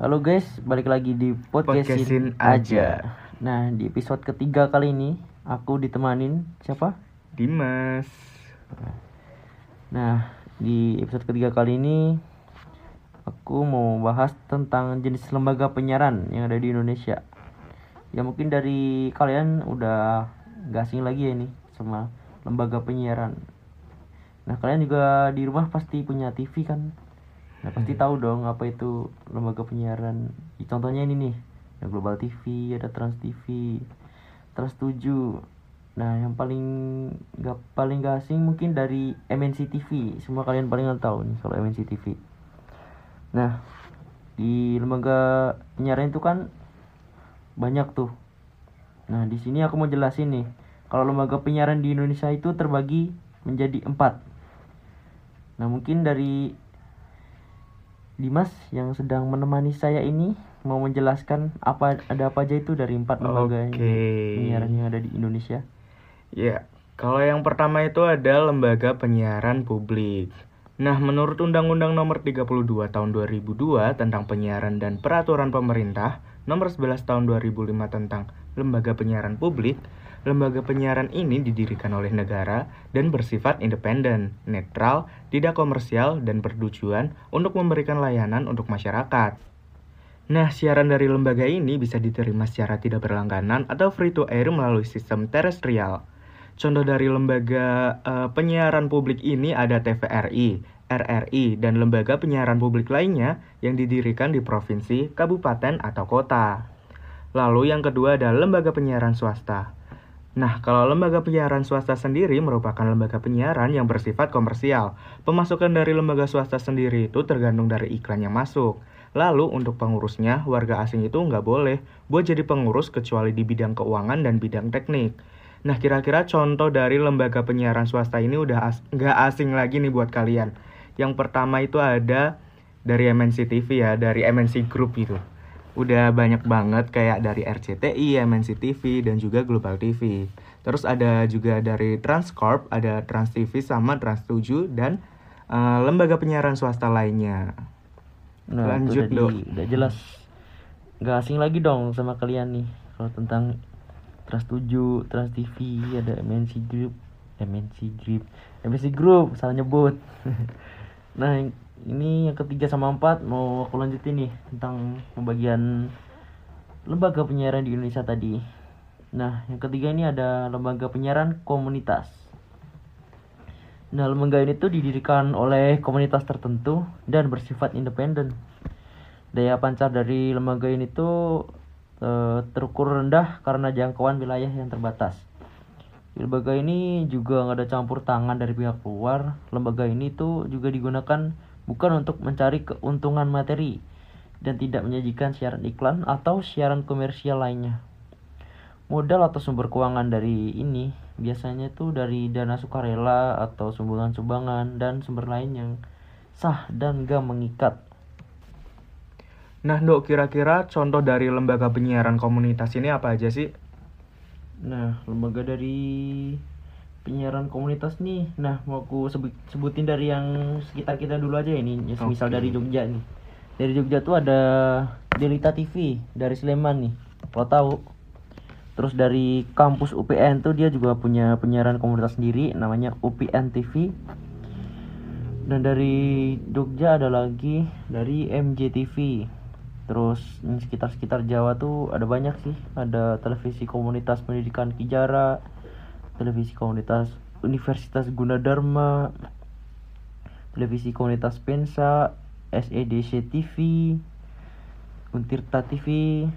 Halo guys, balik lagi di podcastin, Podcastin aja. Nah, di episode ketiga kali ini aku ditemanin siapa? Dimas. Nah, di episode ketiga kali ini aku mau bahas tentang jenis lembaga penyiaran yang ada di Indonesia. Ya mungkin dari kalian udah gak asing lagi ya ini sama lembaga penyiaran. Nah, kalian juga di rumah pasti punya TV kan? Nah, pasti tahu dong apa itu lembaga penyiaran. Ya, Contohnya ini nih, ada Global TV, ada Trans TV, Trans 7. Nah, yang paling gak paling gak asing mungkin dari MNC TV. Semua kalian paling tahu nih kalau MNC TV. Nah, di lembaga penyiaran itu kan banyak tuh. Nah, di sini aku mau jelasin nih, kalau lembaga penyiaran di Indonesia itu terbagi menjadi empat. Nah, mungkin dari Dimas yang sedang menemani saya ini mau menjelaskan apa ada apa aja itu dari empat lembaga penyiaran yang ada di Indonesia. Ya, kalau yang pertama itu ada lembaga penyiaran publik. Nah, menurut Undang-Undang Nomor 32 Tahun 2002 tentang Penyiaran dan Peraturan Pemerintah Nomor 11 Tahun 2005 tentang Lembaga Penyiaran Publik, lembaga penyiaran ini didirikan oleh negara dan bersifat independen, netral, tidak komersial dan bertujuan untuk memberikan layanan untuk masyarakat. Nah, siaran dari lembaga ini bisa diterima secara tidak berlangganan atau free to air melalui sistem terestrial. Contoh dari lembaga eh, penyiaran publik ini ada TVRI, RRI, dan lembaga penyiaran publik lainnya yang didirikan di provinsi, kabupaten, atau kota. Lalu yang kedua ada lembaga penyiaran swasta. Nah, kalau lembaga penyiaran swasta sendiri merupakan lembaga penyiaran yang bersifat komersial. Pemasukan dari lembaga swasta sendiri itu tergantung dari iklan yang masuk. Lalu untuk pengurusnya, warga asing itu nggak boleh buat jadi pengurus kecuali di bidang keuangan dan bidang teknik. Nah, kira-kira contoh dari lembaga penyiaran swasta ini udah as- nggak asing lagi nih buat kalian. Yang pertama itu ada dari MNC TV ya, dari MNC Group itu. Udah banyak banget kayak dari RCTI, MNC TV, dan juga Global TV. Terus ada juga dari Transcorp, ada Trans TV sama Trans 7, dan eh, lembaga penyiaran swasta lainnya. Nah, Lanjut, Dok. tadi udah jelas. Gak asing lagi dong sama kalian nih kalau tentang Trans 7, Trans TV, ada MNC Group, MNC Group, MNC Group, salah nyebut. nah, yang- ini yang ketiga sama empat mau aku lanjutin nih tentang pembagian lembaga penyiaran di Indonesia tadi. Nah, yang ketiga ini ada lembaga penyiaran komunitas. Nah, lembaga ini tuh didirikan oleh komunitas tertentu dan bersifat independen. Daya pancar dari lembaga ini tuh eh, terukur rendah karena jangkauan wilayah yang terbatas. Lembaga ini juga nggak ada campur tangan dari pihak luar. Lembaga ini tuh juga digunakan bukan untuk mencari keuntungan materi dan tidak menyajikan siaran iklan atau siaran komersial lainnya. Modal atau sumber keuangan dari ini biasanya tuh dari dana sukarela atau sumbangan-sumbangan dan sumber lain yang sah dan gak mengikat. Nah, Dok, kira-kira contoh dari lembaga penyiaran komunitas ini apa aja sih? Nah, lembaga dari penyiaran komunitas nih. Nah, mau aku sebut- sebutin dari yang sekitar kita dulu aja ini. Ya, Misal dari Jogja nih. Dari Jogja tuh ada Delita TV dari Sleman nih. Kalau tahu. Terus dari kampus UPN tuh dia juga punya penyiaran komunitas sendiri namanya UPN TV. Dan dari Jogja ada lagi dari MJTV. Terus sekitar-sekitar Jawa tuh ada banyak sih. Ada televisi komunitas pendidikan Kijara, televisi komunitas Universitas Gunadarma, televisi komunitas Pensa, SEDC TV, Untirta TV,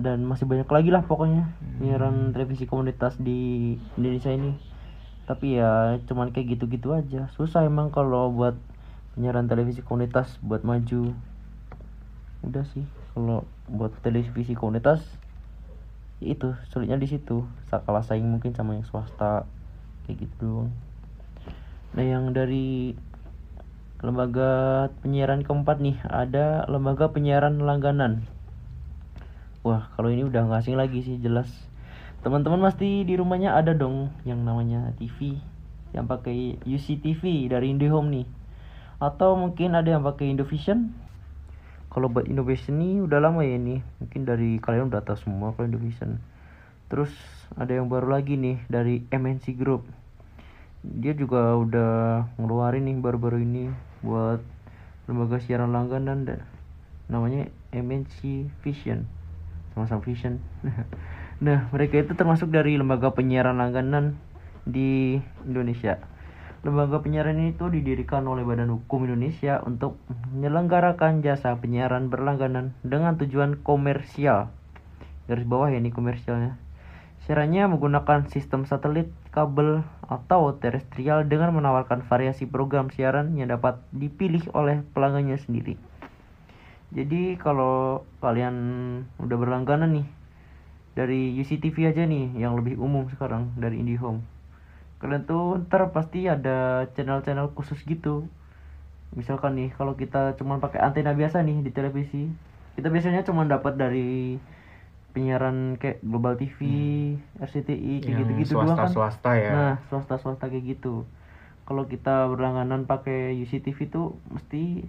dan masih banyak lagi lah pokoknya penyiaran televisi komunitas di Indonesia ini. Tapi ya cuman kayak gitu-gitu aja. Susah emang kalau buat penyiaran televisi komunitas buat maju. Udah sih kalau buat televisi komunitas ya itu sulitnya di situ. Kalah saing mungkin sama yang swasta kayak gitu doang. Nah yang dari lembaga penyiaran keempat nih ada lembaga penyiaran langganan. Wah kalau ini udah nggak asing lagi sih jelas. Teman-teman pasti di rumahnya ada dong yang namanya TV yang pakai UCTV dari IndiHome nih. Atau mungkin ada yang pakai Indovision. Kalau buat innovation nih udah lama ya ini. Mungkin dari kalian udah tahu semua kalau innovation terus ada yang baru lagi nih dari MNC Group. Dia juga udah ngeluarin nih baru-baru ini buat lembaga siaran langganan da- namanya MNC Vision. Sama-sama Vision. Nah mereka itu termasuk dari lembaga penyiaran langganan di Indonesia lembaga penyiaran ini tuh didirikan oleh Badan Hukum Indonesia untuk menyelenggarakan jasa penyiaran berlangganan dengan tujuan komersial garis bawah ya ini komersialnya Siarannya menggunakan sistem satelit, kabel, atau terestrial dengan menawarkan variasi program siaran yang dapat dipilih oleh pelanggannya sendiri. Jadi kalau kalian udah berlangganan nih dari UCTV aja nih yang lebih umum sekarang dari IndiHome. Kalian tuh ntar pasti ada channel-channel khusus gitu. Misalkan nih kalau kita cuma pakai antena biasa nih di televisi, kita biasanya cuma dapat dari penyiaran kayak Global TV, RCTI kayak gitu-gitu doang kan. swasta-swasta ya. Nah, swasta-swasta kayak gitu. Kalau kita berlangganan pakai UCTV tuh mesti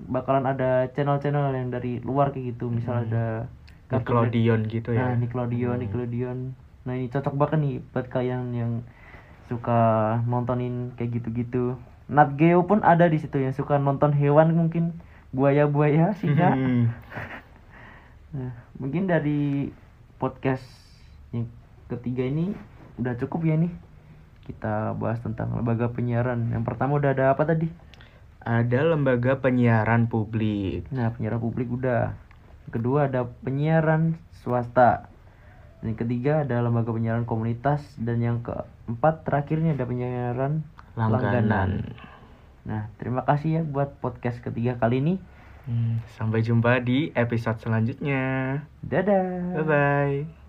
bakalan ada channel-channel yang dari luar kayak gitu. Misal ada Cartoon Net- Nickelodeon gitu ya. Nah, Nickelodeon, Hmm. Nickelodeon. Nah, ini cocok banget nih buat kalian yang suka nontonin kayak gitu-gitu. Nat Geo pun ada di situ yang suka nonton hewan mungkin buaya-buaya singa. Hmm. Nah, mungkin dari podcast yang ketiga ini udah cukup ya nih. Kita bahas tentang lembaga penyiaran. Yang pertama udah ada apa tadi? Ada lembaga penyiaran publik. Nah, penyiaran publik udah. Yang kedua ada penyiaran swasta. Dan yang ketiga ada lembaga penyiaran komunitas dan yang keempat terakhirnya ada penyiaran Langganan. Nah, terima kasih ya buat podcast ketiga kali ini. Hmm, sampai jumpa di episode selanjutnya. Dadah. Bye bye.